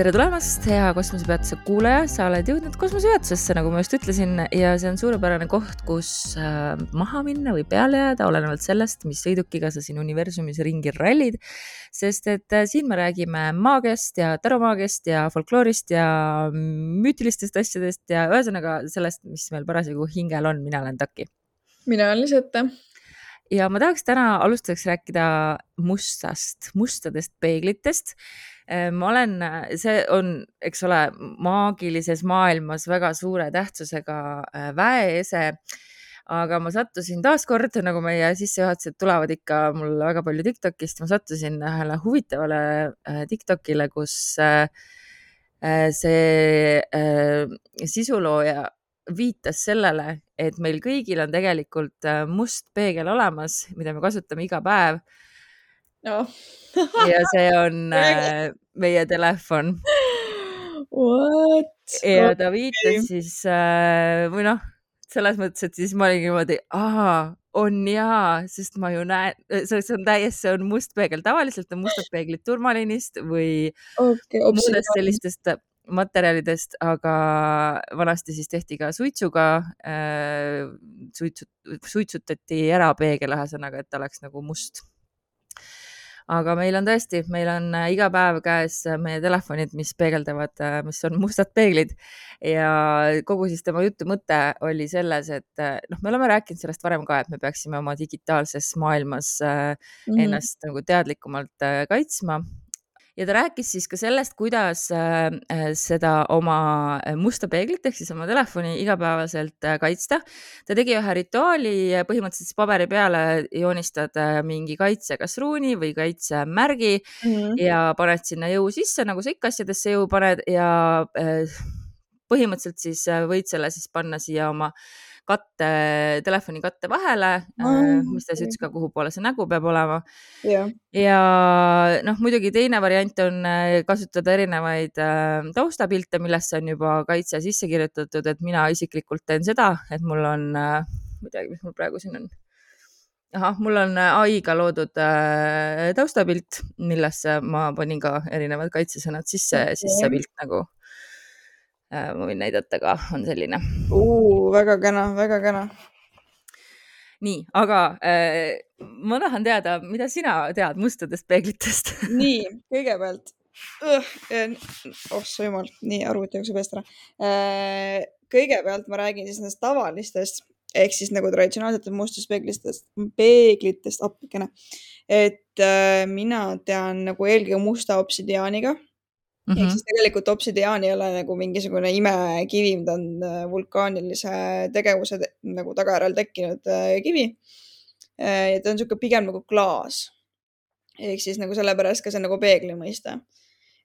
tere tulemast, hea kosmosepeatuse kuulaja, sa oled jõudnud kosmosepeatusesse, nagu ma just ütlesin ja see on suurepärane koht, kus äh, maha minna või peale jääda, olenevalt sellest, mis sõidukiga sa siin universumis ringi rallid. sest et äh, siin me räägime maagiast ja taromaagiast ja folkloorist ja müütilistest asjadest ja ühesõnaga sellest, mis meil parasjagu hingel on. mina olen Taki. mina olen Lisette ja ma tahaks täna alustuseks rääkida mustast, mustadest peeglitest ma olen, see on, eks ole, maagilises maailmas väga suure tähtsusega äh, väeese aga ma sattusin taaskord, nagu meie sissejuhatused tulevad ikka mul väga palju Tiktokist, ma sattusin ühele huvitavale äh, Tiktokile, kus see sisulooja viitas sellele, et meil kõigil on tegelikult must peegel olemas, mida me kasutame iga päev no. ja see on äh, meie telefon. What? ja ta viitas siis äh, või noh, selles mõttes, et siis ma olin niimoodi, aa, on jaa, sest ma ju näen, see on täiesti, see on must peegel, tavaliselt on mustad peeglid turmaliinist või okay, muudest sellistest materjalidest, aga vanasti siis tehti ka suitsuga äh,, suitsut-, suitsutati ära peegel, ühesõnaga, et ta oleks nagu must aga meil on tõesti, meil on äh, iga päev käes äh, meie telefonid, mis peegeldavad, äh, mis on mustad peeglid ja kogu siis tema jutu mõte oli selles, et noh, me oleme rääkinud sellest varem ka, et me peaksime oma digitaalses maailmas mm -hmm. ennast nagu teadlikumalt kaitsma ja ta rääkis siis ka sellest, kuidas äh, äh, seda oma äh, musta peeglit ehk siis oma telefoni igapäevaselt kaitsta. ta tegi ühe rituaali, põhimõtteliselt siis paberi peale joonistad mingi kaitse, kas ruuni või kaitsemärgi mm -hmm. ja paned sinna jõu sisse, nagu sa ikka asjadesse jõu paned ja põhimõtteliselt siis võid selle siis panna siia oma äh, katte, telefoni katte vahele mm., mis ta siis ütles ka, kuhu poole see nägu peab olema. Yeah.. ja noh, muidugi teine variant on äh, kasutada erinevaid äh, taustapilte, millesse on juba kaitse sisse kirjutatud, et mina isiklikult teen seda, et mul on äh,, ma ei teagi, mis mul praegu siin on. Ahah, mul on ai-ga loodud äh, taustapilt, millesse ma panin ka erinevad kaitsesõnad sisse see pilt nagu. Äh, ma võin näidata ka, on selline uh,. väga kena, väga kena. nii, aga äh, ma tahan teada, mida sina tead mustadest peeglitest nii, kõigepealt uh,, oh sa jumal, nii arvuti jookseb eest ära uh,. kõigepealt ma räägin siis nendest tavalistest ehk siis nagu traditsionaalsetest mustast peeglitest, peeglitest, appikene. et uh, mina tean nagu eelkõige musta obsidiaaniga Mm -hmm. ehk siis tegelikult obsidiaan ei ole nagu mingisugune imekivi, mida on äh, vulkaanilise tegevuse nagu tagajärjel tekkinud äh, kivi. Äh, ja ta on niisugune pigem nagu klaas. ehk siis nagu sellepärast ka see nagu peegli mõiste.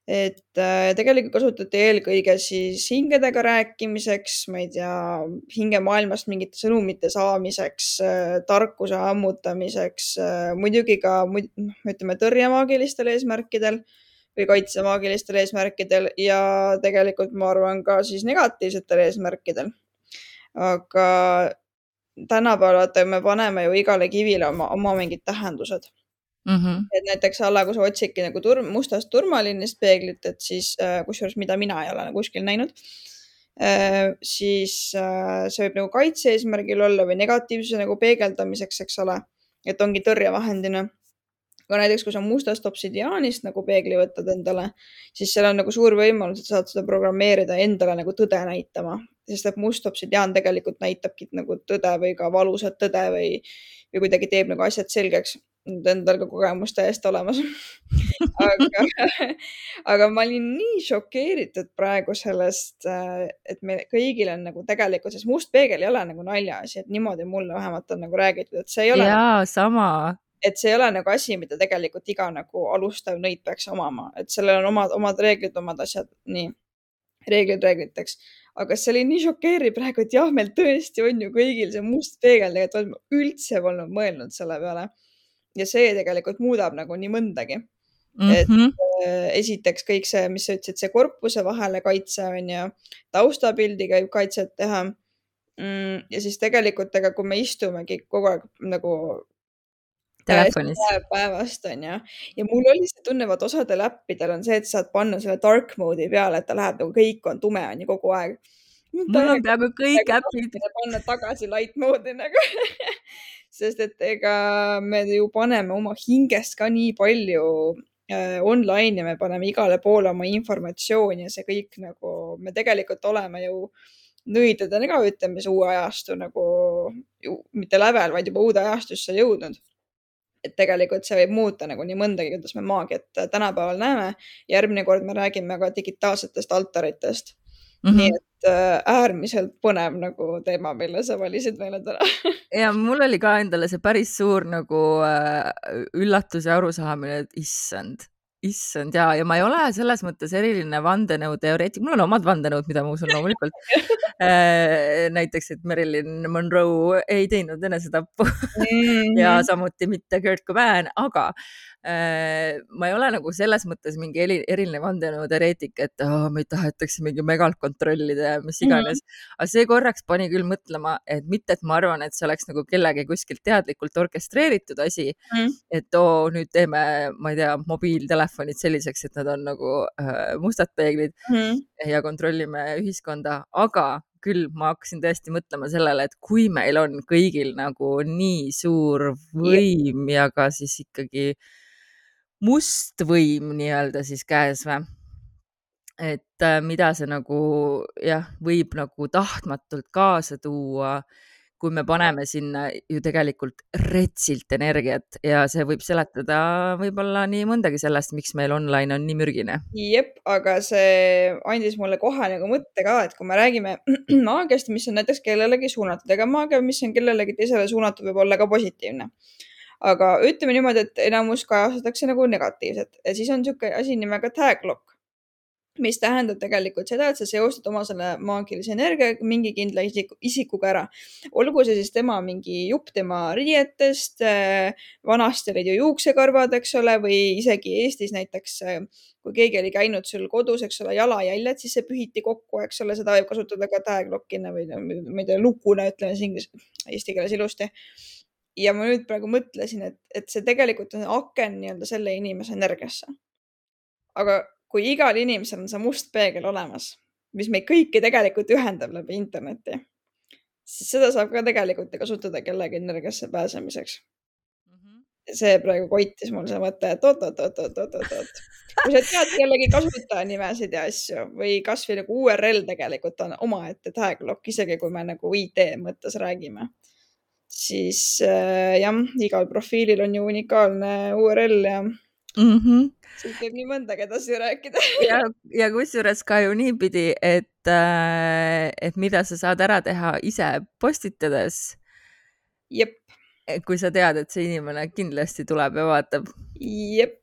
et tegelikult kasutati eelkõige siis hingedega rääkimiseks, ma ei tea, hingemaailmast mingite sõnumite saamiseks, tarkuse ammutamiseks, muidugi ka, noh, ütleme tõrjemaagilistel eesmärkidel või kaitsemaagilistel eesmärkidel ja tegelikult ma arvan ka siis negatiivsetel eesmärkidel. aga tänapäeval vaata, me paneme ju igale kivile oma, oma mingid tähendused mm. -hmm. et näiteks alla, kui sa otsidki nagu turm, mustast turmalinnist peeglit, et siis äh, kusjuures, mida mina ei ole nagu kuskil näinud äh,, siis äh, see võib nagu kaitse eesmärgil olla või negatiivsuse nagu peegeldamiseks, eks ole, et ongi tõrjevahendina aga näiteks, kui sa mustast obsidiaanist nagu peegli võtad endale, siis seal on nagu suur võimalus, et sa saad seda programmeerida endale nagu tõde näitama, sest et must obsidiaan tegelikult näitabki nagu tõde või ka valusat tõde või, või kuidagi teeb nagu asjad selgeks. Endal ka kogemus täiesti olemas aga, aga ma olin nii šokeeritud praegu sellest, et me kõigil on nagu tegelikult, sest must peegel ei ole nagu naljaasi, et niimoodi mulle vähemalt on nagu räägitud, et see ei ole. jaa, sama et see ei ole nagu asi, mida tegelikult iga nagu alustav nõid peaks omama, et sellel on omad, omad reeglid, omad asjad, nii, reeglid reegliteks. aga see oli nii šokeeriv praegu, et jah, meil tõesti on ju kõigil see must peegel, tegelikult ma üldse polnud mõelnud selle peale. ja see tegelikult muudab nagu nii mõndagi mm. -hmm. et äh, esiteks kõik see, mis sa ütlesid, see korpuse vahele kaitse on ju, taustapildiga võib kaitset teha mm,. ja siis tegelikult, ega kui me istumegi kogu aeg nagu telefonis. päevast onju ja mul oli see tunne, vaat osadel äppidel on see, et saad panna selle dark mode'i peale, et ta läheb nagu kõik on tume onju kogu aeg. mul on peaaegu kõik äpid. panna tagasi light mode'i nagu sest et ega me ju paneme oma hingest ka nii palju äh, online ja me paneme igale poole oma informatsiooni ja see kõik nagu, me tegelikult oleme ju nõidadena ka ütleme, see uue ajastu nagu ju mitte lävel, vaid juba uude ajastusse jõudnud et tegelikult see võib muuta nagu nii mõndagi, kuidas me maagiat tänapäeval näeme. järgmine kord me räägime ka digitaalsetest altaritest mm. -hmm. nii et äh, äärmiselt põnev nagu teema, mille sa valisid meile täna ja mul oli ka endale see päris suur nagu äh, üllatus ja arusaamine, et issand issand ja, ja ma ei ole selles mõttes eriline vandenõuteoreetik, mul on omad vandenõud, mida ma usun loomulikult äh, näiteks, et Marilyn Monroe ei teinud enesetappu mm -hmm. ja samuti mitte Kurt Cobain, aga ma ei ole nagu selles mõttes mingi eriline vandenõuteoreetik, et oh, meid tahetakse mingi megalt kontrollida ja mis iganes mm. -hmm. aga see korraks pani küll mõtlema, et mitte, et ma arvan, et see oleks nagu kellegi kuskilt teadlikult orkestreeritud asi mm. -hmm. et oo oh,, nüüd teeme, ma ei tea, mobiiltelefonid selliseks, et nad on nagu äh, mustad peeglid mm -hmm. ja kontrollime ühiskonda, aga küll ma hakkasin tõesti mõtlema sellele, et kui meil on kõigil nagu nii suur võim ja, ja ka siis ikkagi äh, must võim nii-öelda siis käes või? et äh, mida see nagu jah, võib nagu tahtmatult kaasa tuua, kui me paneme sinna ju tegelikult retsilt energiat ja see võib seletada võib-olla nii mõndagi sellest, miks meil online on nii mürgine. jep, aga see andis mulle kohe nagu mõtte ka, et kui me räägime maagiast, mis on näiteks kellelegi suunatud, ega maagia, mis on kellelegi teisele suunatud, võib olla ka positiivne aga ütleme niimoodi, et enamus kajastatakse nagu negatiivset ja siis on niisugune asi nimega tag lock, mis tähendab tegelikult seda, et sa seostad oma selle maagilise energia mingi kindla isiku, isikuga ära. olgu see siis tema mingi jupp tema riietest, äh, vanasti olid ju juuksekarvad, eks ole, või isegi Eestis näiteks äh, kui keegi oli käinud sul kodus, eks ole, jalajäljed, siis see pühiti kokku, eks ole, seda võib kasutada ka tag lock'ina või ma ei tea, lukuna, ütleme siis inglise, eesti keeles ilusti ja ma nüüd praegu mõtlesin, et, et see tegelikult on aken nii-öelda selle inimese energiasse. aga kui igal inimesel on see must peegel olemas, mis meid kõiki tegelikult ühendab läbi interneti, siis seda saab ka tegelikult kasutada kellegi energiasse pääsemiseks mm. -hmm. see praegu koitis mul see mõte, et oot-oot-oot-oot-oot-oot. kui sa tead kellegi kasutajanimesid ja asju või kasvõi nagu URL tegelikult on omaette tag lock, isegi kui me nagu IT mõttes räägime siis äh, jah, igal profiilil on ju unikaalne URL ja mm. -hmm siit võib nii mõndagi edasi rääkida ja, ja kusjuures ka ju niipidi, et, äh, et mida sa saad ära teha ise postitades. jep. kui sa tead, et see inimene kindlasti tuleb ja vaatab. jep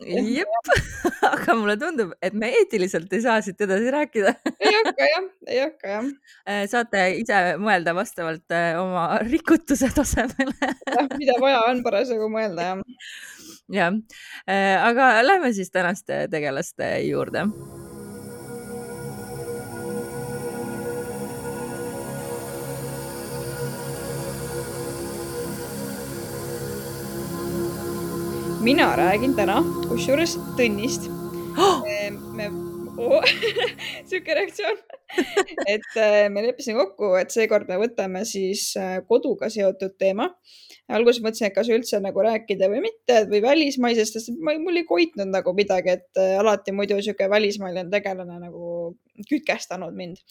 jep, aga mulle tundub, et me eetiliselt ei saa siit edasi rääkida. Ei hakka jah, ei hakka jah. Äh, saate ise mõelda vastavalt äh, oma rikutuse tasemele. Mida vaja on parasjagu mõelda jah. jah, äh, aga lähme siis tänaste tegelaste juurde mina räägin täna kusjuures Tõnnist oh!. me oh, sihuke reaktsioon et me leppisime kokku, et seekord me võtame siis äh, koduga seotud teema. Alguses mõtlesin, et kas üldse nagu rääkida või mitte või välismaisest, sest ma, mul ei koitnud nagu midagi, et äh, alati muidu sihuke välismaine tegelane nagu kütkestanud mind.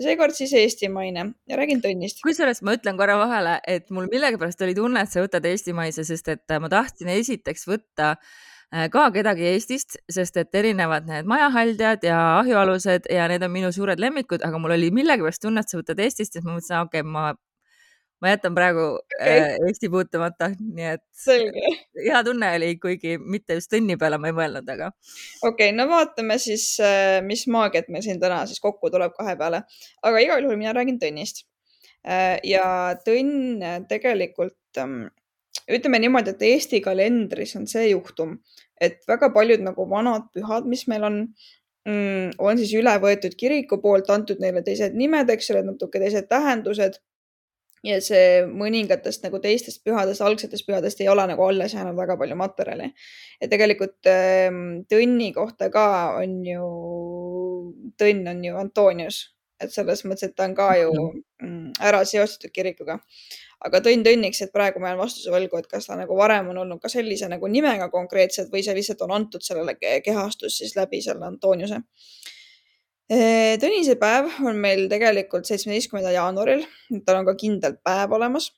seekord siis eestimaine ja räägin Tõnnist. kusjuures ma ütlen korra vahele, et mul millegipärast oli tunne, et sa võtad eestimaise, sest et ma tahtsin esiteks võtta äh, Äh, ka kedagi Eestist, sest et erinevad need majahaldjad ja ahjualused ja need on minu suured lemmikud, aga mul oli millegipärast tunne, et sa võtad Eestist, siis ma mõtlesin, okei okay,, ma, ma jätan praegu okay. äh, Eesti puutumata, nii et Selge. hea tunne oli, kuigi mitte just õnni peale ma ei mõelnud, aga. okei okay,, no vaatame siis, äh, mis maagiat meil siin täna siis kokku tuleb kahe peale, aga igal juhul mina räägin Tõnnist. Äh, ja Tõnn tegelikult ähm, ütleme niimoodi, et Eesti kalendris on see juhtum, et väga paljud nagu vanad pühad, mis meil on mm,, on siis üle võetud kiriku poolt, antud neile teised nimed, eks ole, natuke teised tähendused. Ja see mõningatest nagu teistest pühadest, algsetest pühadest ei ole nagu alles jäänud väga palju materjali. ja tegelikult ähm, Tõnni kohta ka on ju, Tõnn on ju Antonius, et selles mõttes, et ta on ka ju mm, ära seostatud kirikuga. aga Tõnn Tõnniks, et praegu ma jään vastuse võlgu, et kas ta nagu varem on olnud ka sellise nagu nimega konkreetselt või see lihtsalt on antud sellele kehastus siis läbi selle Antoniuse Tõnise päev on meil tegelikult seitsmeteistkümnendal jaanuaril, tal on ka kindel päev olemas.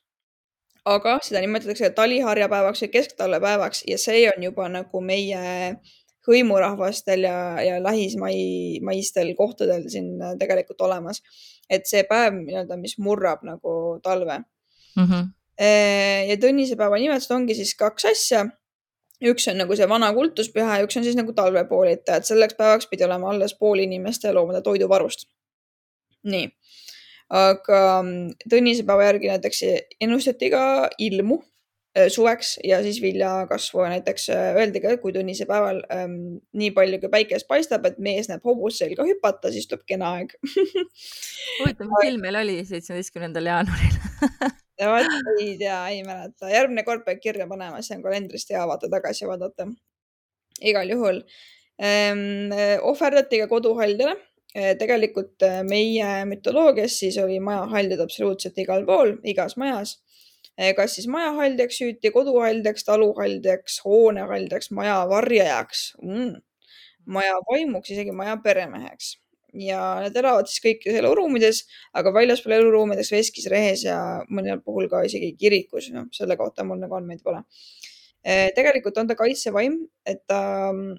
aga seda nimetatakse taliharjapäevaks või kesktalvepäevaks ja see on juba nagu meie hõimurahvastel ja, ja lähismai, maistel kohtadel siin tegelikult olemas. et see päev nii-öelda, mis murrab nagu talve mm. -hmm. ja Tõnise päeva nimetused ongi siis kaks asja üks on nagu see vana kultuspüha ja üks on siis nagu talvepoolitaja, et selleks päevaks pidi olema alles pool inimeste loomade toiduvarust. nii, aga mm, Tõnise päeva järgi näiteks ennustati ka ilmu suveks ja siis viljakasvu ja näiteks äh, öeldi ka, kui Tõnise päeval ähm, nii palju kui päikest paistab, et mees näeb hobust selga hüpata, siis tuleb kena aeg huvitav, mis ilm meil oli seitsmeteistkümnendal jaanuaril ja vot ei tea, ei mäleta, järgmine kord peab kirja panema, see on kalendrist hea vaata tagasi vaadata. igal juhul ähm, ohverdati ka koduhaldjale. Äh, tegelikult äh, meie mütoloogias siis oli majahaldjad absoluutselt igal pool, igas majas. Äh, kas siis majahaldjaks süüti, koduhaldjaks, taluhaldjaks, hoonehaldjaks, maja varjajaks mm., maja vaimuks, isegi maja peremeheks ja nad elavad siis kõikides eluruumides, aga väljaspool eluruumides veskis, rehes ja mõnel puhul ka isegi kirikus, noh, selle kohta mul nagu andmeid pole. Eh, tegelikult on ta kaitsevaim, et ta mm,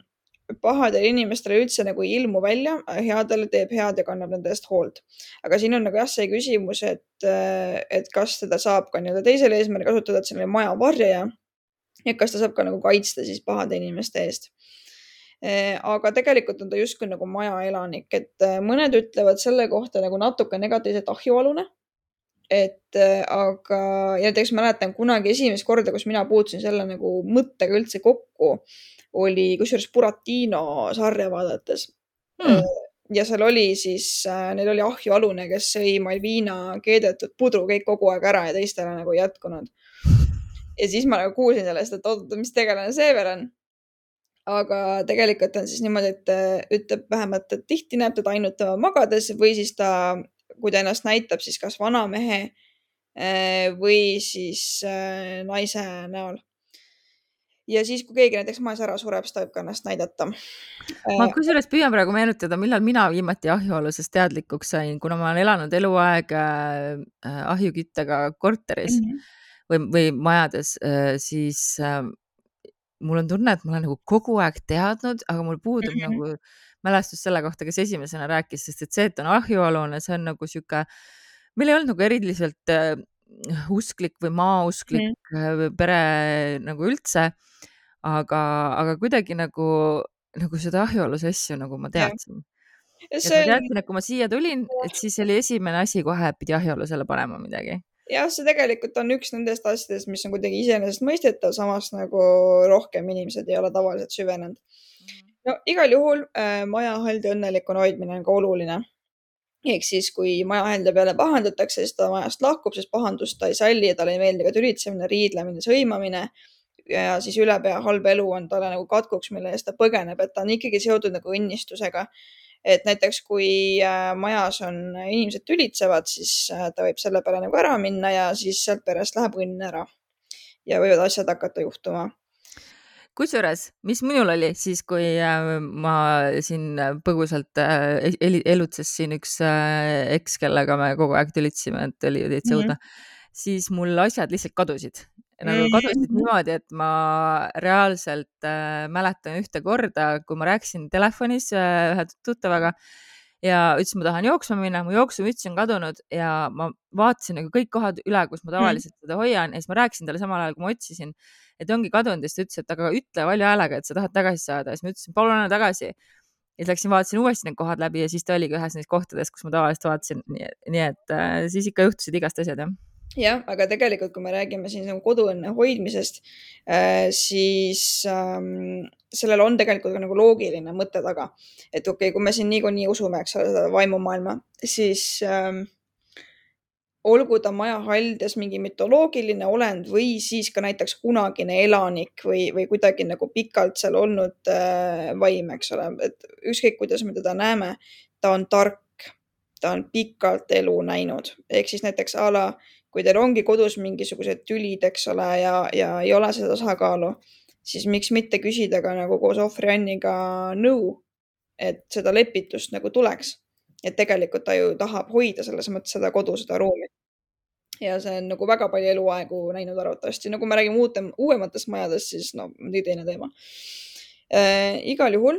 pahadele inimestele üldse nagu ei ilmu välja, headele teeb head ja kannab nende eest hoolt. aga siin on nagu jah, see küsimus, et, et kas teda saab ka nii-öelda teisel eesmärgil kasutada, et see on maja varjaja. ja kas ta saab ka nagu kaitsta siis pahade inimeste eest Eh, aga tegelikult on ta justkui nagu majaelanik, et eh, mõned ütlevad selle kohta nagu natuke negatiivselt ahjualune. et eh, aga, ja näiteks mäletan kunagi esimest korda, kus mina puutusin selle nagu mõttega üldse kokku, oli kusjuures Buratino sarja vaadates hmm ja seal oli siis, neil oli ahjualune, kes sõi Malvina keedetud pudru kõik kogu aeg ära ja teistele nagu ei jätkunud. ja siis ma nagu kuulsin sellest, et oot, mis tegelane see veel on aga tegelikult on siis niimoodi, et äh, ütleb vähemalt, et tihti näeb teda ainult tema magades või siis ta, kui ta ennast näitab, siis kas vanamehe äh, või siis äh, naise näol. Ja siis, kui keegi näiteks majas ära sureb, siis ta võib ka ennast näidata. ma kusjuures püüan praegu meenutada, millal mina viimati ahjualusest teadlikuks sain, kuna ma olen elanud eluaeg ahjuküttega korteris mm -hmm. või, või majades, siis mul on tunne, et ma olen nagu kogu aeg teadnud, aga mul puudub mm -hmm. nagu mälestus selle kohta, kes esimesena rääkis, sest et see, et on ahjualune, see on nagu sihuke, meil ei olnud nagu eriliselt äh, usklik või maausklik mm pere nagu üldse. aga, aga kuidagi nagu, nagu seda ahjualuse asju nagu ma teadsin. see... ma teadsin, et kui ma siia tulin, et siis oli esimene asi kohe, et pidi ahjualusele panema midagi jah, see tegelikult on üks nendest asjadest, mis on kuidagi iseenesestmõistetav, samas nagu rohkem inimesed ei ole tavaliselt süvenenud. Mhm. no igal juhul äh, majahaldi õnnelikuna hoidmine on ka oluline. Ehk siis, kui majahalde peale pahandatakse, siis ta majast lahkub, sest pahandust ta ei salli ja talle ei meeldi ka tülitsemine, riidlemine, sõimamine. Ja siis ülepea halb elu on talle nagu katkuks, mille eest ta põgeneb, et ta on ikkagi seotud nagu õnnistusega. Et näiteks kui äh, majas on inimesed tülitsevad, siis äh, ta võib selle peale nagu ära minna ja siis sealt perest läheb õnn ära. Ja võivad asjad hakata juhtuma kusjuures, mis minul oli siis, kui äh, ma siin põgusalt elutses siin üks eks, kellega me kogu aeg tülitsime, et oli täitsa õudne mm, -hmm. siis mul asjad lihtsalt kadusid nagu kadusid niimoodi, et ma reaalselt äh, mäletan ühte korda, kui ma rääkisin telefonis äh, ühe tuttavaga ja ütlesin, ma tahan jooksma minna, mu jooksumüts on kadunud ja ma vaatasin nagu kõik kohad üle, kus ma mm. tavaliselt mm. teda hoian ja siis ma rääkisin talle samal ajal, kui ma otsisin, et ongi kadunud ja siis ta ütles, et aga ütle valju häälega, et sa tahad tagasi saada ja siis ma ütlesin, palun anna tagasi. ja siis läksin, vaatasin uuesti need kohad läbi ja siis ta oligi ühes neist kohtades, kus ma tavaliselt vaatasin, nii et äh, siis ikka juhtusid igast asjad jah jah, aga tegelikult, kui me räägime siin nagu koduõnne hoidmisest äh,, siis ähm, sellel on tegelikult ka nagu loogiline mõte taga. et okei okay,, kui me siin niikuinii usume, eks ole, seda vaimumaailma, siis ähm, olgu ta maja haljas mingi mütoloogiline olend või siis ka näiteks kunagine elanik või, või kuidagi nagu pikalt seal olnud äh, vaim, eks ole, et ükskõik, kuidas me teda näeme, ta on tark, ta on pikalt elu näinud, ehk siis näiteks a la, kui teil ongi kodus mingisugused tülid, eks ole, ja, ja ei ole seda tasakaalu, siis miks mitte küsida ka nagu koos ohvri Anniga nõu, et seda lepitust nagu tuleks et tegelikult ta ju tahab hoida selles mõttes seda kodu, seda ruumi. ja see on nagu väga palju eluaegu näinud arvatavasti, no kui me räägime uute, uuematest majadest, siis no nii teine teema äh,. igal juhul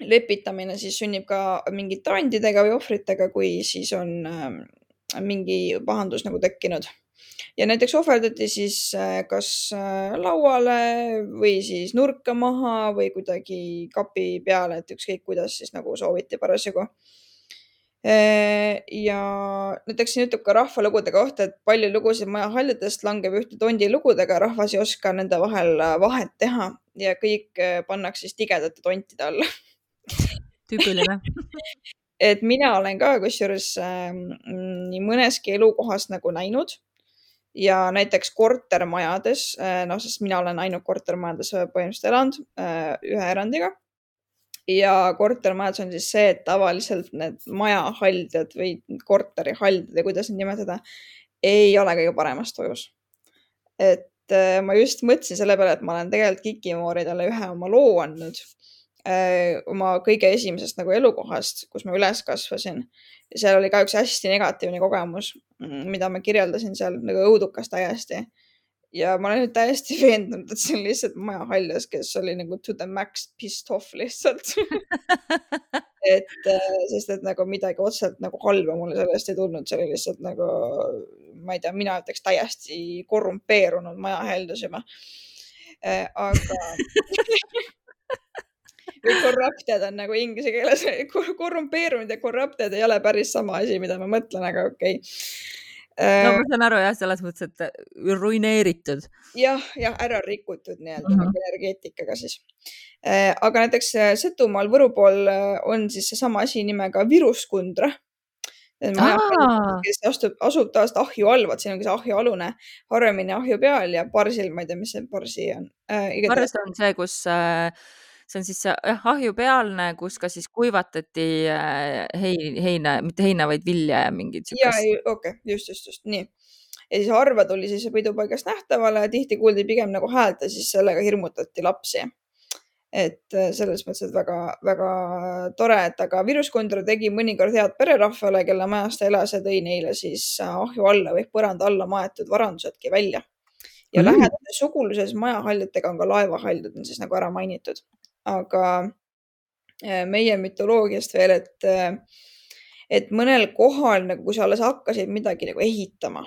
lepitamine siis sünnib ka mingite andidega või ohvritega, kui siis on äh, mingi pahandus nagu tekkinud. Ja näiteks ohverdati siis äh, kas äh, lauale või siis nurka maha või kuidagi kapi peale, et ükskõik kuidas siis nagu sooviti parasjagu. Ja näiteks siin ütleb ka rahvalugude kohta, et palju lugusid maja haljadest langeb ühte tondi lugudega, rahvas ei oska nende vahel äh, vahet teha ja kõik äh, pannakse siis tigedate tontide alla. Tüüpiline et mina olen ka kusjuures äh, nii mõneski elukohas nagu näinud. Ja näiteks kortermajades, noh, sest mina olen ainult kortermajades põhimõtteliselt elanud ühe erandiga. Ja kortermajades on siis see, et tavaliselt need majahaldjad või korterihaldjad või kuidas neid nimetada, ei ole kõige paremas tujus. et äh, ma just mõtlesin selle peale, et ma olen tegelikult Kikimooridele ühe oma loo andnud. äh, oma kõige esimesest nagu elukohast, kus ma üles kasvasin. seal oli ka üks hästi negatiivne kogemus, mida ma kirjeldasin seal nagu õudukas täiesti ja ma olen nüüd täiesti veendunud, et see on lihtsalt Maja Haljas, kes oli nagu to the max pissed off lihtsalt et äh, sest, et nagu midagi otseselt nagu halba mulle sellest ei tulnud, see oli lihtsalt nagu, ma ei tea, mina ütleks täiesti korrumpeerunud Maja Haljas juba äh,. aga või corrupted on nagu inglise keeles, korrumpeerunud ja corrupted ei ole päris sama asi, mida ma mõtlen, aga okei okay no ma saan aru jah, selles mõttes, et äh, ruineeritud ja,. jah, jah, ära rikutud nii-öelda -huh. nagu energeetikaga siis. Äh, aga näiteks äh, Setumaal Võru pool on siis seesama asi nimega Viruskundra. kes astub, asub taas ahju all, vot siin ongi see ahjualune, harvemini ahju peal ja parsil, ma ei tea, mis see parsi on äh,. pars on see, kus äh, see on siis jah, ahjupealne, kus ka siis kuivatati äh, hein, heina, mitte heina, vaid vilja ja mingit siukest. ja, okei okay., just, just, just nii. ja siis harva tuli siis pidupaigast nähtavale, tihti kuuldi pigem nagu häält ja siis sellega hirmutati lapsi. et äh, selles mõttes, et väga-väga tore, et aga Viruskundra tegi mõnikord head pererahvale, kelle majas ta elas ja tõi neile siis äh, ahju alla või põranda alla maetud varandusedki välja ja mm. lähedane suguluses majahaljatega on ka laevahaljad on siis nagu ära mainitud aga äh, meie mütoloogiast veel, et, äh, et mõnel kohal nagu, kui sa alles hakkasid midagi nagu ehitama,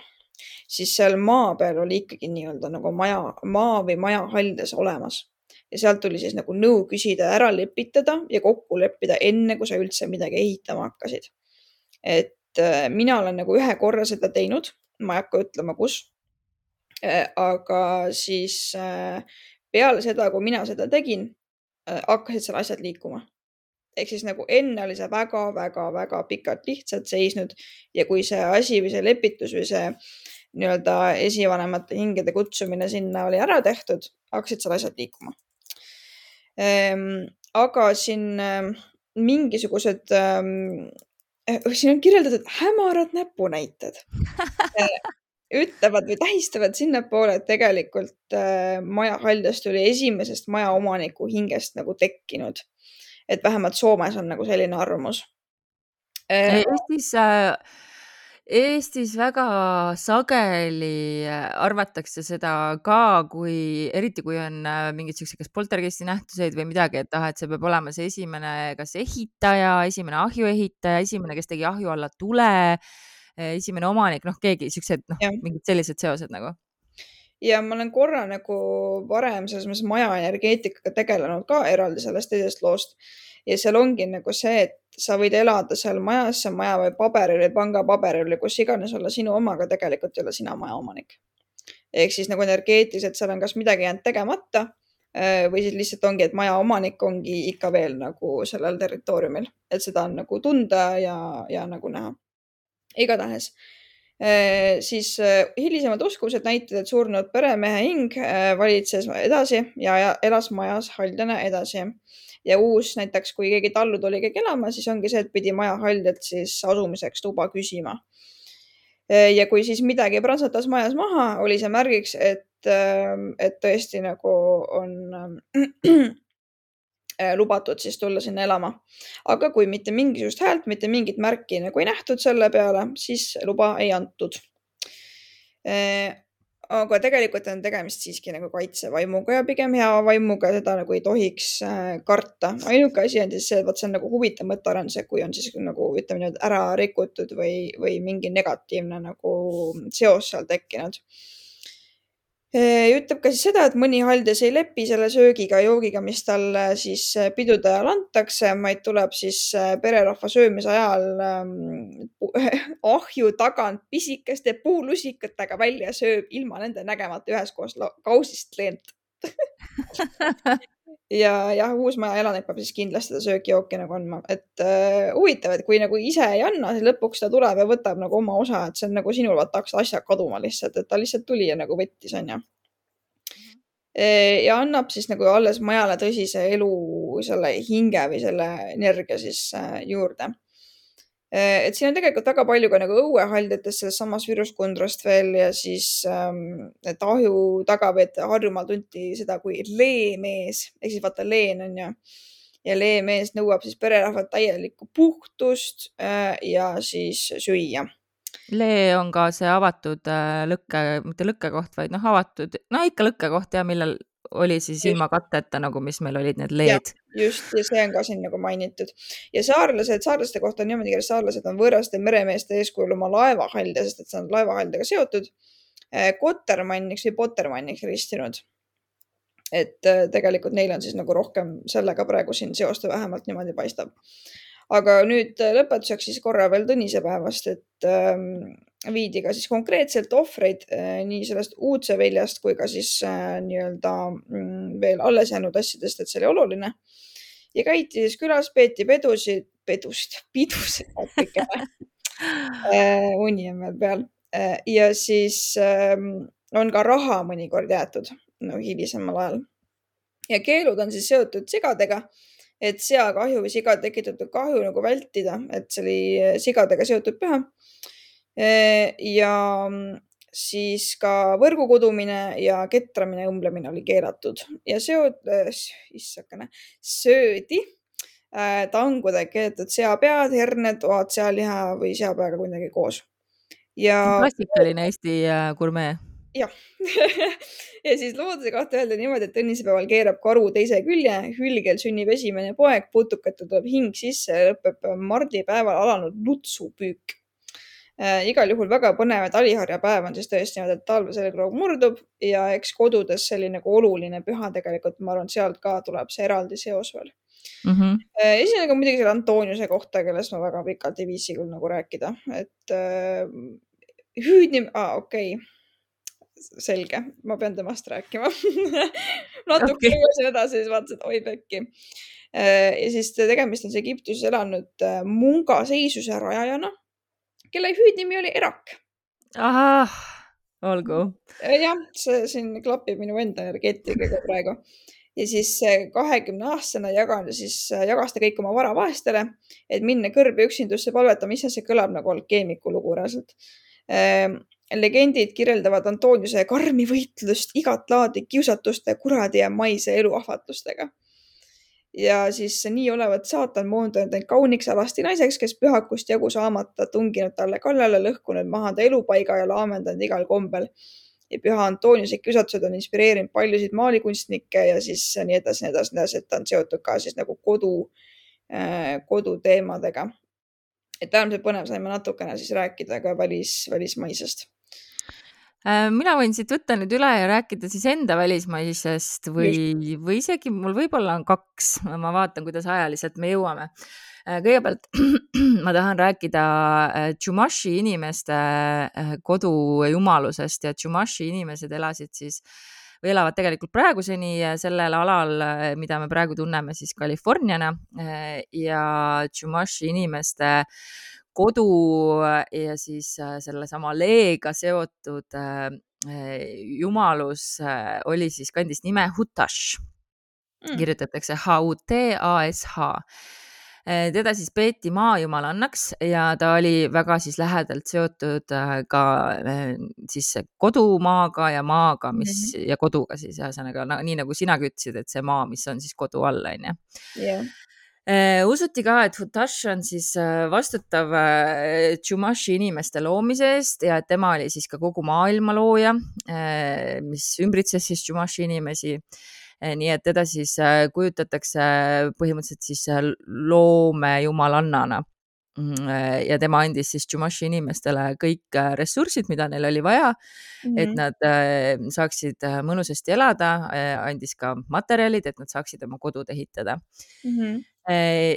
siis seal maa peal oli ikkagi nii-öelda nagu maja, maa või maja haldes olemas ja sealt tuli siis nagu nõu küsida, ära lepitada ja kokku leppida, enne kui sa üldse midagi ehitama hakkasid. et äh, mina olen nagu ühe korra seda teinud, ma ei hakka ütlema, kus. aga siis peale seda, kui mina seda tegin, hakkasid seal asjad liikuma. ehk siis nagu enne oli see väga-väga-väga pikalt lihtsalt seisnud ja kui see asi või see lepitus või see nii-öelda esivanemate hingede kutsumine sinna oli ära tehtud, hakkasid seal asjad liikuma ehm,. aga siin äh, mingisugused ähm,, siin on kirjeldatud hämarad näpunäited ütlevad või tähistavad sinnapoole, et tegelikult äh, maja Haldast oli esimesest majaomaniku hingest nagu tekkinud. et vähemalt Soomes on nagu selline arvamus äh,. Eestis äh, Eestis väga sageli arvatakse seda ka, kui, eriti kui on äh, mingeid siukseid, kas poltergeisti nähtuseid või midagi, et ah, et see peab olema see esimene, kas ehitaja, esimene ahjuehitaja, esimene, kes tegi ahju alla tule esimene omanik, noh, keegi siuksed, noh, mingid sellised seosed nagu. ja ma olen korra nagu varem selles mõttes maja energeetikaga tegelenud ka eraldi sellest teisest loost ja seal ongi nagu see, et sa võid elada seal majas, see maja või paberil või pangapaberil või kus iganes olla sinu oma, aga tegelikult ei ole sina maja omanik. ehk siis nagu energeetiliselt seal on kas midagi jäänud tegemata eh, või siis lihtsalt ongi, et maja omanik ongi ikka veel nagu sellel territooriumil, et seda on nagu tunda ja, ja nagu näha igatahes siis hilisemad uskumused näitavad, et surnud peremehe hing valitses edasi ja elas majas haldjana edasi ja uus näiteks, kui keegi tallu tuli keegi elama, siis ongi see, et pidi maja haldjalt siis asumiseks luba küsima. ja kui siis midagi prantsatas majas maha, oli see märgiks, et, et tõesti nagu on lubatud siis tulla sinna elama. aga kui mitte mingisugust häält, mitte mingit märki nagu ei nähtud selle peale, siis luba ei antud aga tegelikult on tegemist siiski nagu kaitsevaimuga ja pigem hea vaimuga, seda nagu ei tohiks äh, karta. ainuke asi on siis see, et vot see on nagu huvitav mõttearendus, et kui on siis nagu ütleme nüüd ära rikutud või, või mingi negatiivne nagu seos seal tekkinud ütleb ka siis seda, et mõni haldes ei lepi selle söögiga, joogiga, mis talle siis äh, pidude ajal antakse, vaid tuleb siis äh, pererahva söömise ajal ähm, ahju tagant pisikeste puulusikatega välja, sööb ilma nende nägemata üheskoos kausist leent ja jah, uusmaja elanik peab siis kindlasti seda sööki-jooki nagu andma, et uh, huvitav, et kui nagu ise ei anna, siis lõpuks ta tuleb ja võtab nagu oma osa, et see on nagu sinul vaata hakkasid asjad kaduma lihtsalt, et ta lihtsalt tuli ja nagu võttis, onju. ja annab siis nagu alles majale tõsise elu selle hinge või selle energia siis uh, juurde et siin on tegelikult väga palju ka nagu õuehaldjatest selles samas Viruskundrast veel ja siis ähm, ahju tagaveed Harjumaal tunti seda kui leemees ehk siis vaata leen on ju. Ja leemees nõuab siis pererahvalt täielikku puhtust äh, ja siis süüa. Lee on ka see avatud äh, lõkke, mitte lõkkekoht, vaid noh, avatud, no ikka lõkkekoht ja millel oli siis ilma katteta nagu, mis meil olid need leed. just ja see on ka siin nagu mainitud ja saarlased, saarlaste kohta on niimoodi kirjas, saarlased on võõraste meremeeste eeskujul oma laevahalde, sest et see on laevahaldega seotud, eh, kotermanniks või pottermanniks ristinud. et eh, tegelikult neil on siis nagu rohkem sellega praegu siin seost vähemalt niimoodi paistab. aga nüüd eh, lõpetuseks siis korra veel Tõnise päevast, et ähm, viidi ka siis konkreetselt ohvreid äh, nii sellest uudseviljast kui ka siis äh, nii-öelda mm, veel alles jäänud asjadest, et see oli oluline. ja käidi siis külas, peeti pedusid, pedust, pidusid natukene äh, uni on veel peal ja siis ähm, on ka raha mõnikord jäetud no hilisemal ajal. ja keelud on siis seotud sigadega, et seakahju või siga tekitatud kahju nagu vältida, et see oli sigadega seotud püha ja mm, siis ka võrgu kudumine ja ketramine, õmblemine oli keelatud ja seod, äh, issakene, söödi äh, tangudega keedetud seapead, herned, oad, sealiha või seapeaga kuidagi koos. ja. klassikaline Eesti gurmee. jah ja siis looduse kohta öelda niimoodi, et õnnisepäeval keerab karu teise külje, hülgel sünnib esimene poeg, putukate tuleb hing sisse ja lõpeb mardipäeval alanud lutsupüük äh, igal juhul väga põnev, et Aliharja päev on siis tõesti niimoodi, et talve selgroog murdub ja eks kodudes selline nagu oluline püha tegelikult, ma arvan, sealt ka tuleb see eraldi seos veel mm. -hmm. esimene on muidugi selle Antoniuse kohta, kellest ma väga pikalt ei viitsi küll nagu rääkida, et äh, hüüdnim- ah,, okei okay selge, ma pean temast rääkima natuke okay. lugesin edasi, siis vaatasin, et oi pekki. Äh, ja siis tegemist on siis Egiptuses elanud äh, munga seisuse rajajana kelle hüüdnimi oli Erak. ahah, olgu. Äh, jah, see siin klapib minu enda energeetikaga praegu ja siis kahekümne aastasena jagan, siis äh, jagas ta kõik oma vara vaestele, et minna kõrbe üksindusse palvetama, issand, see kõlab nagu alkeemiku lugu reaalselt ähm, legendid kirjeldavad Antoniuse karmi võitlust igat laadi kiusatuste, kuradi ja maise elu ahvatlustega ja siis nii olevat saatan moondunud end kauniks alasti naiseks, kes pühakust jagu saamata tunginud talle kallale, lõhkunud maha ta elupaiga ja laamendanud igal kombel. ja püha Antoniuse kiusatused on inspireerinud paljusid maalikunstnikke ja siis nii edasi, nii edasi, nii edasi, et ta on seotud ka siis nagu kodu äh,, koduteemadega. et äärmiselt põnev, saime natukene siis rääkida ka välis, välismaisest mina võin siit võtta nüüd üle ja rääkida siis enda välismaisest või, või isegi mul võib-olla on kaks, ma vaatan, kuidas ajaliselt me jõuame. Äh, kõigepealt ma tahan rääkida Chumashi äh, inimeste kodujumalusest ja Chumashi inimesed elasid siis või elavad tegelikult praeguseni sellel alal, mida me praegu tunneme siis Californiana ja Chumashi inimeste kodu ja siis sellesama leega seotud jumalus oli siis, kandis nime Hutash mm., kirjutatakse H-U-T-A-S-H teda siis peeti maajumalannaks ja ta oli väga siis lähedalt seotud äh, ka äh, siis kodumaaga ja maaga, mis mm -hmm. ja koduga siis ühesõnaga nii nagu sinagi ütlesid, et see maa, mis on siis kodu all, onju usuti ka, et Hutash on siis äh, vastutav Chumashi inimeste loomise eest ja et tema oli siis ka kogu maailma looja, mis ümbritses siis Chumashi inimesi. Nii et teda siis äh, kujutatakse põhimõtteliselt siis äh, loomejumalannana. äh, ja tema andis siis Chumashi inimestele kõik ressursid, mida neil oli vaja mm, -hmm. et mhm. nad saaksid mõnusasti elada, andis ka materjalid, et nad saaksid oma kodud ehitada mm. -hmm.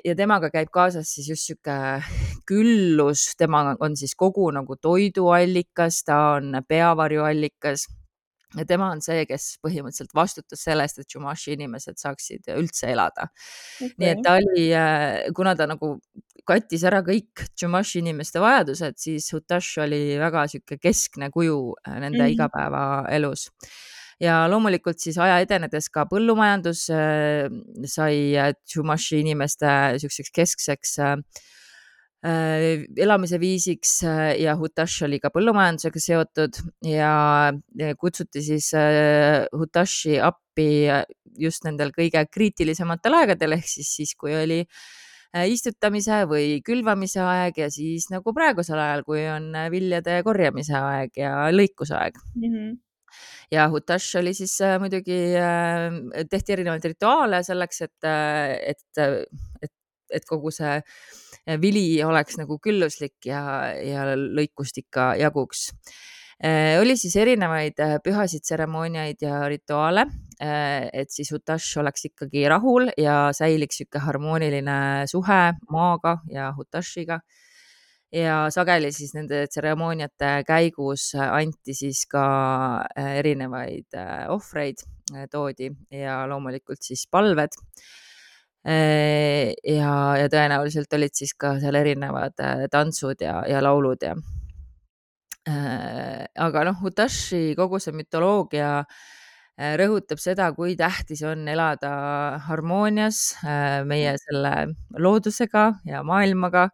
ja temaga käib kaasas siis just sihuke küllus, tema on siis kogu nagu toiduallikas, ta on peavarjuallikas ja tema on see, kes põhimõtteliselt vastutas sellest, et Chumashi inimesed saaksid üldse elada okay.. nii et ta oli, äh, kuna ta nagu kattis ära kõik Chumashi inimeste vajadused, siis Hutash oli väga sihuke keskne kuju äh, nende mm -hmm. igapäevaelus ja loomulikult siis aja edenedes ka põllumajandus äh, sai Chumashi inimeste siukseks keskseks äh, Äh, elamise viisiks äh, ja Hutash oli ka põllumajandusega seotud ja kutsuti siis äh, Hutashi appi just nendel kõige kriitilisematel aegadel ehk siis siis, kui oli istutamise või külvamise aeg ja siis nagu praegusel ajal, kui on viljade korjamise aeg ja lõikusaeg mm. -hmm ja Hutash oli siis muidugi, tehti erinevaid rituaale selleks, et, et, et, et kogu see äh, vili oleks nagu külluslik ja, ja lõikust ikka jaguks äh, oli siis erinevaid äh, pühasid tseremooniaid ja rituaale, äh, et siis Hutash oleks ikkagi rahul ja säiliks niisugune harmooniline suhe maaga ja Hutashiga. ja sageli siis nende tseremooniate käigus anti siis ka erinevaid ohvreid, toodi ja loomulikult siis palved Äh, ja, ja tõenäoliselt olid siis ka seal erinevad äh, tantsud ja, ja laulud ja. Äh, aga noh, Utashi kogu see mütoloogia rõhutab seda, kui tähtis on elada harmoonias meie selle loodusega ja maailmaga.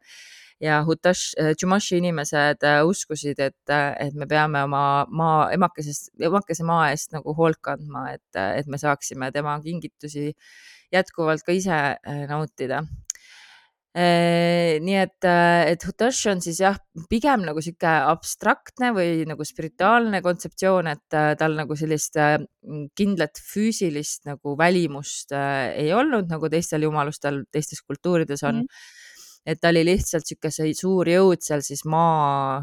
Ja Hutash, Chumashi inimesed uskusid, et, et me peame oma maa, emakesest, emakese maa eest nagu hoolt kandma, et, et me saaksime tema kingitusi jätkuvalt ka ise äh, nautida. äh, nii et, äh, et Hutash on siis jah, pigem nagu sihuke abstraktne või nagu spirituaalne kontseptsioon, et tal nagu sellist kindlat füüsilist nagu välimust ei olnud, nagu teistel jumalustel teistes kultuurides on mm. et ta oli lihtsalt niisugune suur jõud seal siis maa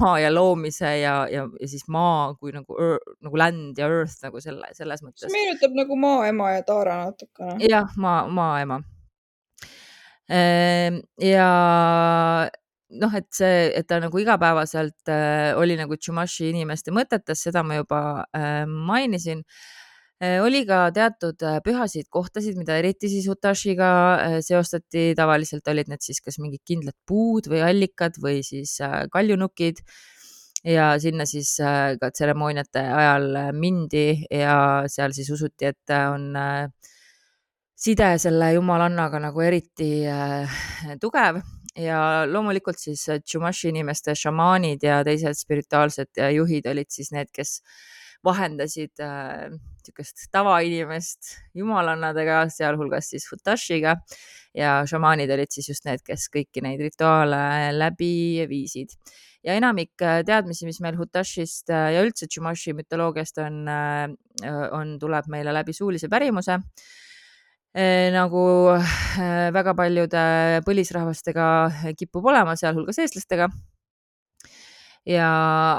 maa ja loomise ja, ja, ja siis maa kui nagu, nagu land ja earth nagu selle, selles mõttes. see meenutab nagu maaema ja Taara natukene. jah, maa, maaema. Ehm, ja noh, et see, et ta nagu igapäevaselt äh, oli nagu Chumashi inimeste mõtetes, seda ma juba äh, mainisin. Äh, oli ka teatud äh, pühasid kohtasid, mida eriti siis Utashiga äh, seostati, tavaliselt olid need siis kas mingid kindlad puud või allikad või siis kaljunukid. Ja sinna siis ka tseremooniate ajal mindi ja seal siis usuti, et on side selle jumalannaga nagu eriti tugev. Ja loomulikult siis Chumashi inimeste šamaanid ja teised spirituaalsed juhid olid siis need, kes vahendasid niisugust äh, tavainimest jumalannadega, sealhulgas siis Futashiga ja šamaanid olid siis just need, kes kõiki neid rituaale läbi viisid. ja enamik äh, teadmisi, mis meil Hutashist äh, ja üldse Chumashi mütoloogiast on, on, tuleb meile läbi suulise pärimuse nagu väga paljude põlisrahvastega kipub olema, sealhulgas eestlastega. Ja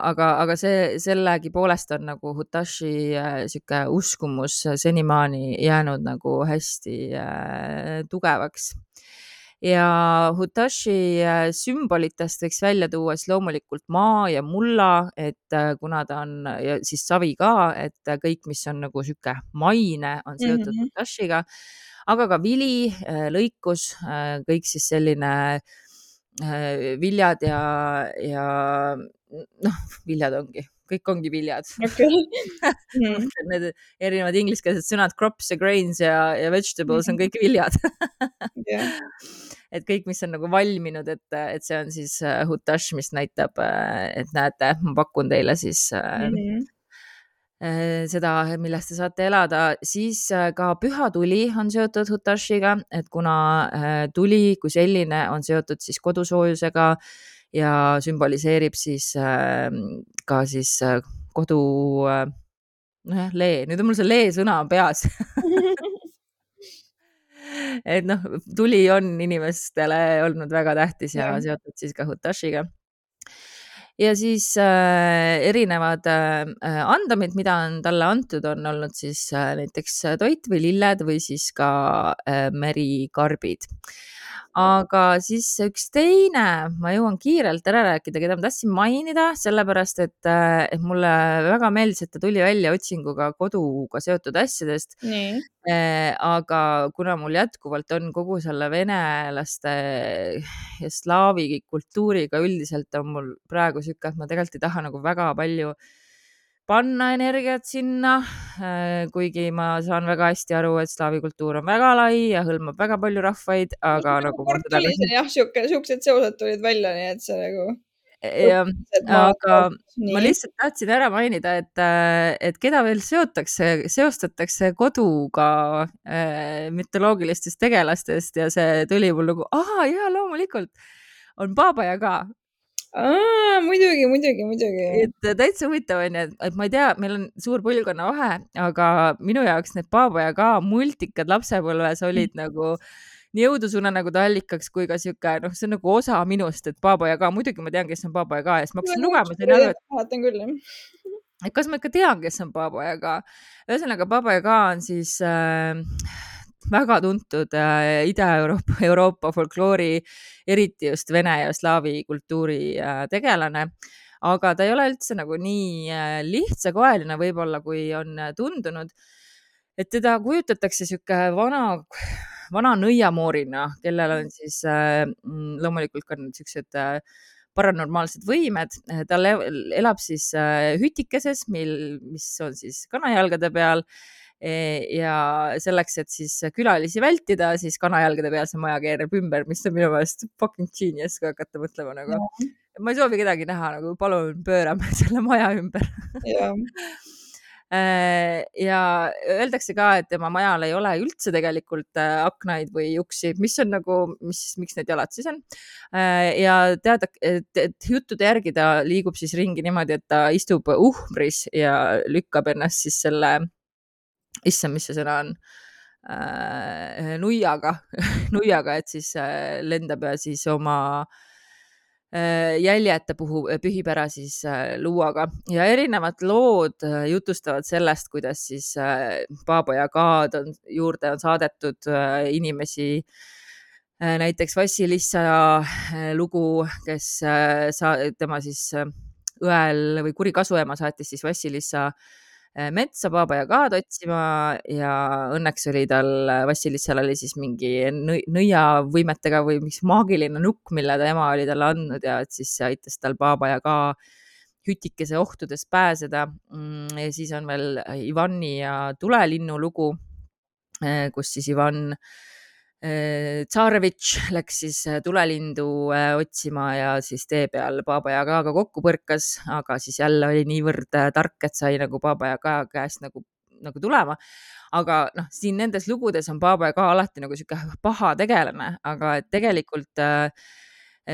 aga, aga see sellegipoolest on nagu Hutashi äh, sihuke uskumus senimaani jäänud nagu hästi äh, tugevaks ja Hutashi äh, sümbolitest võiks välja tuua siis loomulikult maa ja mulla, et äh, kuna ta on ja siis savi ka, et kõik, mis on nagu sihuke maine, on seotud mm -hmm. Hutashiga, aga ka vili, lõikus, kõik siis selline äh, äh, viljad ja, ja noh, viljad ongi, kõik ongi viljad okei Mm. Need erinevad ingliskeelsed sõnad crops ja grains ja, ja vegetables on Mhm. kõik viljad jah, et kõik, mis on nagu valminud, et, et see on siis äh, hutash, mis näitab, et näete, ma pakun teile siis äh, Mhm. äh, seda, millest te saate elada, siis äh, ka püha tuli on seotud Hutashiga, et kuna äh, tuli kui selline on seotud siis kodusoojusega ja sümboliseerib siis äh, ka siis äh, kodu äh, nojah, lee, nüüd on mul see lee sõna peas et noh, tuli on inimestele olnud väga tähtis ja Jah. seotud siis ka Hutashiga ja siis äh, erinevad äh, andamid, mida on talle antud, on olnud siis äh, näiteks toit või lilled või siis ka äh, merikarbid. Aga siis üks teine, ma jõuan kiirelt ära rääkida, keda ma tahtsin mainida, sellepärast et, äh, et mulle väga meeldis, et ta tuli välja otsinguga koduga seotud asjadest. Eh, aga kuna mul jätkuvalt on kogu selle venelaste ja slaavi kultuuriga üldiselt on mul praegu sihuke, et ma tegelikult ei taha nagu väga palju panna energiat sinna. kuigi ma saan väga hästi aru, et slaavi kultuur on väga lai ja hõlmab väga palju rahvaid, aga nagu tuli see jah, siuke, siuksed seosed tulid välja, nii et see nagu. jah, aga ma lihtsalt tahtsin ära mainida, et, et keda veel seotakse, seostatakse koduga äh, mütoloogilistest tegelastest ja see tuli mul nagu, aa jaa, loomulikult on Baba Yaga, aa, muidugi, muidugi, muidugi. et täitsa huvitav on ju, et, ma ei tea, meil on suur põlvkonnavahe, aga minu jaoks need Baba Yaga multikad lapsepõlves olid nagu nii õudusunenägude allikaks kui ka sihuke, noh, see on nagu osa minust, et Baba Yaga, muidugi ma tean, kes on Baba Yaga ja siis ma hakkasin lugema, sain aru, et mäletan küll jah. et kas ma ikka tean, kes on Baba Yaga. ühesõnaga Baba Yaga on siis äh, väga tuntud äh, Ida-Euroopa, Euroopa folkloori, eriti just vene ja slaavi kultuuri äh, tegelane. aga ta ei ole üldse nagu nii äh, lihtsakoeline võib-olla, kui on äh, tundunud. et teda kujutatakse sihuke vana, vana nõiamoorina, kellel on siis äh, mm, loomulikult ka siuksed äh, paranormaalsed võimed, ta elab siis äh, hütikeses, mil, mis on siis kanajalgade peal ja selleks, et siis külalisi vältida, siis kanajalgade peal see maja keerab ümber, mis on minu meelest fucking genius, kui hakata mõtlema nagu. ma ei soovi kedagi näha nagu, palun pöörame selle maja ümber. jah, Äh, ja öeldakse ka, et tema majal ei ole üldse tegelikult äh, aknaid või uksi, mis on nagu, mis, miks need jalad siis on. ja teada, et, et juttude järgi ta liigub siis ringi niimoodi, et ta istub uhmris ja lükkab ennast siis selle, issand, mis see sõna on? Äh,, nuiaga, nuiaga, et siis äh, lendab ja siis oma äh, jäljete puhul pühib ära siis äh, luuaga. Ja erinevad lood äh, jutustavad sellest, kuidas siis äh, Baba Yagad on juurde on saadetud äh, inimesi. Äh, näiteks Vassilissa äh, lugu, kes äh, sa, tema siis äh, õel või kuri kasuema saatis siis Vassilissa äh, metsa Baba Yagad otsima ja õnneks oli tal, Vassilissal oli siis mingi nõi- nõiavõimetega või mis maagiline nukk, mille ta ema oli talle andnud ja et siis see aitas tal Baba Yaga hütikese ohtudest pääseda. ja siis on veel Ivani ja tulelinnu lugu, kus siis Ivan eh, Tsarevitš läks siis eh, tulelindu eh, otsima ja siis tee peal Baba Yagaga kokku põrkas, aga siis jälle oli niivõrd tark, et sai nagu Baba Yaga käest nagu, nagu tulema. aga noh, siin nendes lugudes on Baba Yaga alati nagu sihuke paha tegelane, aga tegelikult,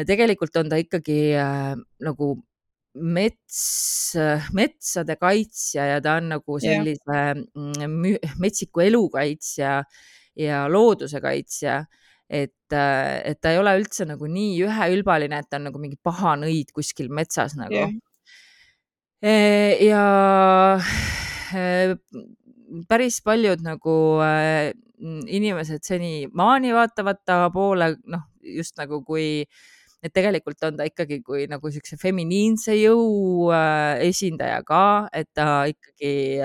tegelikult on ta ikkagi äh, nagu mets, metsade kaitsja ja ta on nagu sellise mm, mü- metsiku elu kaitsja ja looduse kaitsja. et, et ta ei ole üldse nagu nii üheülbaline, et ta on nagu mingi paha nõid kuskil metsas nagu jah, Eh, ja eh, päris paljud nagu eh, inimesed senimaani vaatavad ta poole, noh, just nagu kui, et tegelikult on ta ikkagi kui nagu siukse feminiinse jõu esindaja ka, et ta ikkagi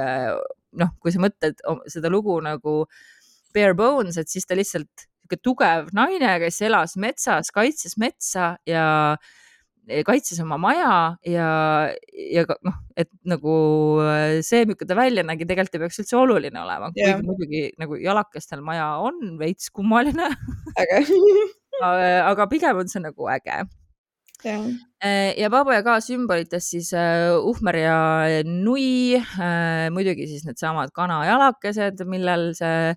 noh, kui sa mõtled seda lugu nagu bare bones, et siis ta lihtsalt niisugune tugev naine, kes elas metsas, kaitses metsa ja kaitses oma maja ja, ja noh, et nagu äh, see, milline ta välja nägi, tegelikult ei peaks üldse oluline olema yeah., kuigi muidugi nagu jalakestel maja on veits kummaline äge. Aga pigem on see nagu äge. Yeah.. Äh, ja Baba Yaga sümbolites siis uh, uhmer ja nui muidugi siis needsamad kanajalakesed, millel see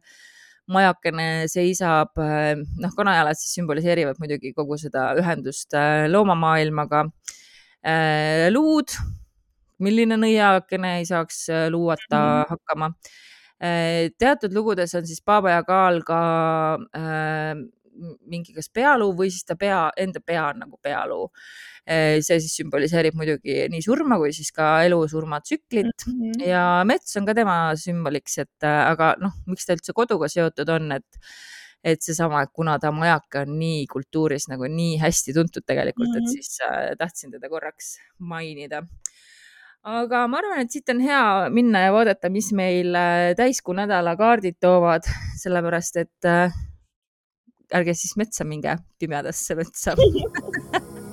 majakene seisab, äh, noh, kanajalad siis sümboliseerivad muidugi kogu seda ühendust äh, loomamaailmaga. Äh, luud, milline nõiakene ei saaks luuata mm -hmm. hakkama. teatud lugudes on siis Baba Yagal ka mingi kas pealuu või siis ta pea, enda pea on nagu pealuu. Eh, see siis sümboliseerib muidugi nii surma kui siis ka elu-surma tsüklit mm -hmm. ja mets on ka tema sümboliks, et äh, aga noh, miks ta üldse koduga seotud on, et et seesama, et kuna ta majaka on nii kultuuris nagu nii hästi tuntud tegelikult mm, -hmm. et mhm. siis äh, tahtsin teda korraks mainida aga ma arvan, et siit on hea minna ja vaadata, mis meil äh, täiskuu nädala kaardid toovad, sellepärast et äh, ärge siis metsa minge, pimedasse metsa.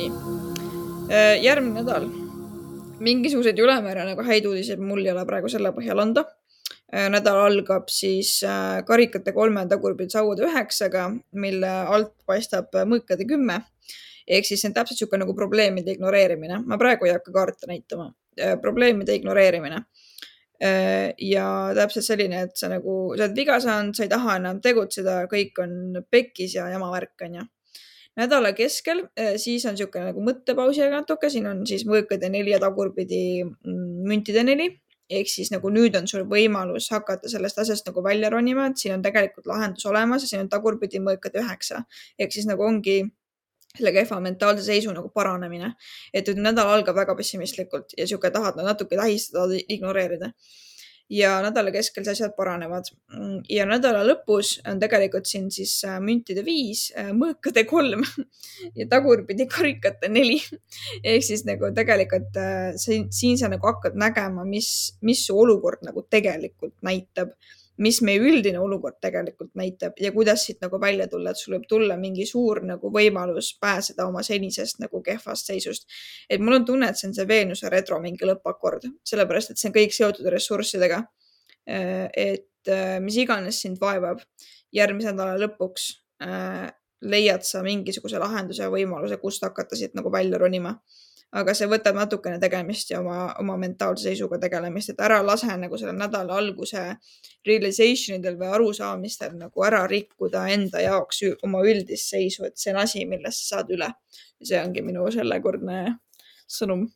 Nii, äh, järgmine nädal. Mingisuguseid ülemäära nagu häid uudiseid mul ei ole praegu selle põhjal anda. Äh, nädal algab siis äh, karikate kolme tagurpidi sauade üheksaga, mille alt paistab mõõkade kümme ehk siis see on täpselt niisugune nagu probleemide ignoreerimine. ma praegu ei hakka kaarte näitama. Äh, probleemide ignoreerimine. Äh, ja täpselt selline, et sa nagu, sa oled viga saanud, sa ei taha enam tegutseda, kõik on pekkis ja jama värk onju nädala keskel, äh, siis on niisugune nagu mõttepausi natuke, siin on siis mõõkade neli ja tagurpidi mm, müntide neli ehk siis nagu nüüd on sul võimalus hakata sellest asjast nagu välja ronima, et siin on tegelikult lahendus olemas ja siin on tagurpidi mõõkade üheksa ehk siis nagu ongi selle kehva mentaalse seisu nagu paranemine. et nüüd nädal algab väga pessimistlikult ja sihuke tahad no, natuke tähistada, ignoreerida. Ja nädala keskel see asjad paranevad. ja nädala lõpus on tegelikult siin siis äh, müntide viis, äh, mõõkade kolm ja tagurpidi karikate neli. ehk siis nagu tegelikult äh, siin, siin sa nagu hakkad nägema, mis, mis su olukord nagu tegelikult näitab mis meie üldine olukord tegelikult näitab ja kuidas siit nagu välja tulla, et sul võib tulla mingi suur nagu võimalus pääseda oma senisest nagu kehvast seisust. et mul on tunne, et see on see Veenuse retro mingi lõppakord, sellepärast et see on kõik seotud ressurssidega. Äh, et äh, mis iganes sind vaevab, järgmise nädala lõpuks äh, leiad sa mingisuguse lahenduse ja võimaluse, kust hakata siit nagu välja ronima aga see võtab natukene tegemist ja oma, oma mentaalse seisuga tegelemist, et ära lase nagu selle nädala alguse realization idel või arusaamistel nagu ära rikkuda enda jaoks oma üldist seisu, et see on asi, millest sa saad üle. see ongi minu sellekordne sõnum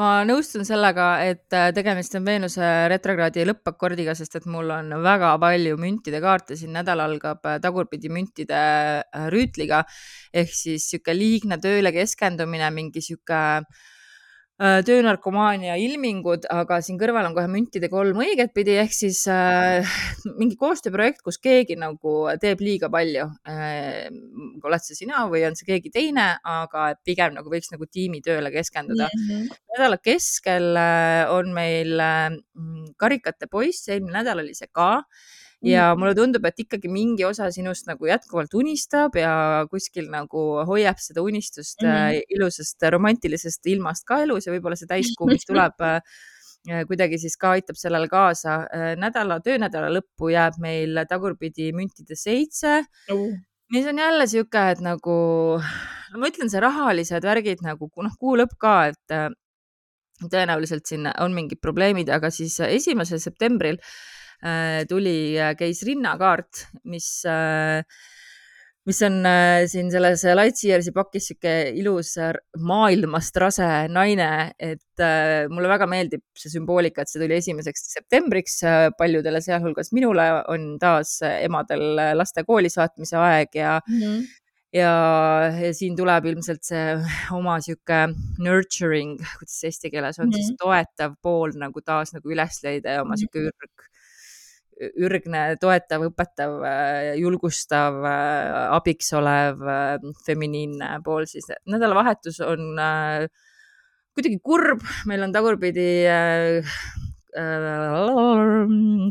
ma nõustun sellega, et äh, tegemist on Veenuse retrokraadi lõppakordiga, sest et mul on väga palju müntide kaarte, siin nädal algab äh, tagurpidi müntide äh, rüütliga. Ehk siis sihuke liigne tööle keskendumine, mingi sihuke töönarkomaania ilmingud, aga siin kõrval on kohe müntide kolm õiget pidi ehk siis äh, mingi koostööprojekt, kus keegi nagu teeb liiga palju äh,. oled see sina või on see keegi teine, aga pigem nagu võiks nagu tiimitööle keskenduda mm. -hmm. nädala keskel äh, on meil äh, karikate poiss, eelmine nädal oli see ka ja mm. mulle tundub, et ikkagi mingi osa sinust nagu jätkuvalt unistab ja kuskil nagu hoiab seda unistust mm -hmm. ilusast romantilisest ilmast ka elus ja võib-olla see täiskuu, mis tuleb äh, kuidagi siis ka aitab sellele kaasa. Äh, nädala, töönädala lõppu jääb meil tagurpidi müntide seitse uh., mis on jälle sihuke, et nagu, no ma ütlen, see rahalised värgid nagu noh, kuu lõpp ka, et tõenäoliselt siin on mingid probleemid, aga siis esimesel septembril äh, Äh, tuli, äh, käis rinnakaart, mis, äh, mis on siin selles Lightyearsi pakis sihuke ilus maailmast rase naine, et mulle väga meeldib see sümboolika, et see tuli esimeseks septembriks paljudele, sealhulgas minule on taas emadel laste kooli saatmise aeg ja mm, -hmm ja, ja siin tuleb ilmselt see oma sihuke nurturing, kuidas eesti keeles on mm, -hmm. siis toetav pool nagu taas nagu üles leida ja oma sihuke ürg ürgne, toetav, õpetav, julgustav, abiks olev, feminiinne pool, siis. Nädalavahetus on kuidagi kurb, meil on tagurpidi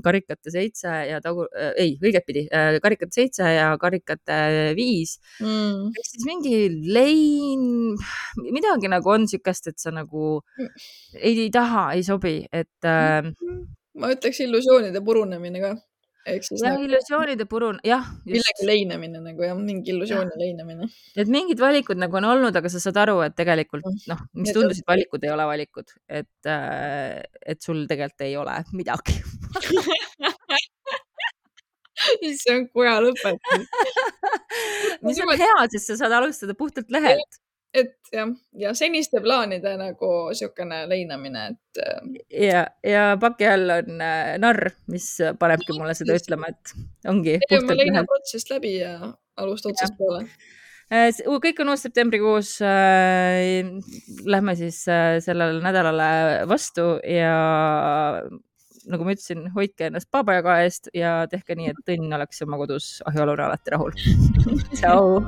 karikate seitse ja tagu- äh,, ei, õigetpidi äh,, karikate seitse ja karikate viis. Mm.. ehk siis mingi lein, midagi nagu on siukest, et sa nagu ei, ei taha, ei sobi, et äh,. Ma ütleks illusioonide purunemine ka jah nagu,, illusioonide purun, jah. millegi leinemine nagu jah, mingi illusiooni leinemine. et mingid valikud nagu on olnud, aga sa saad aru, et tegelikult mm. noh, mis tundusid valikud, ei ole valikud, et äh,, et sul tegelikult ei ole midagi issand, kuja lõpetus mis on hea, sest sa saad alustada puhtalt lehelt et jah, ja seniste plaanide nagu niisugune leinamine, et. Ähm, ja, ja paki all on äh, narr, mis panebki mulle seda ütlema, et ongi. ma leinan protsessist läbi ja alusta otsast peale äh, kõik on uus septembrikuus äh,. Lähme siis äh, sellele nädalale vastu ja nagu ma ütlesin, hoidke ennast paabajaga eest ja tehke nii, et õnn oleks oma kodus ahjualune alati rahul. tšau.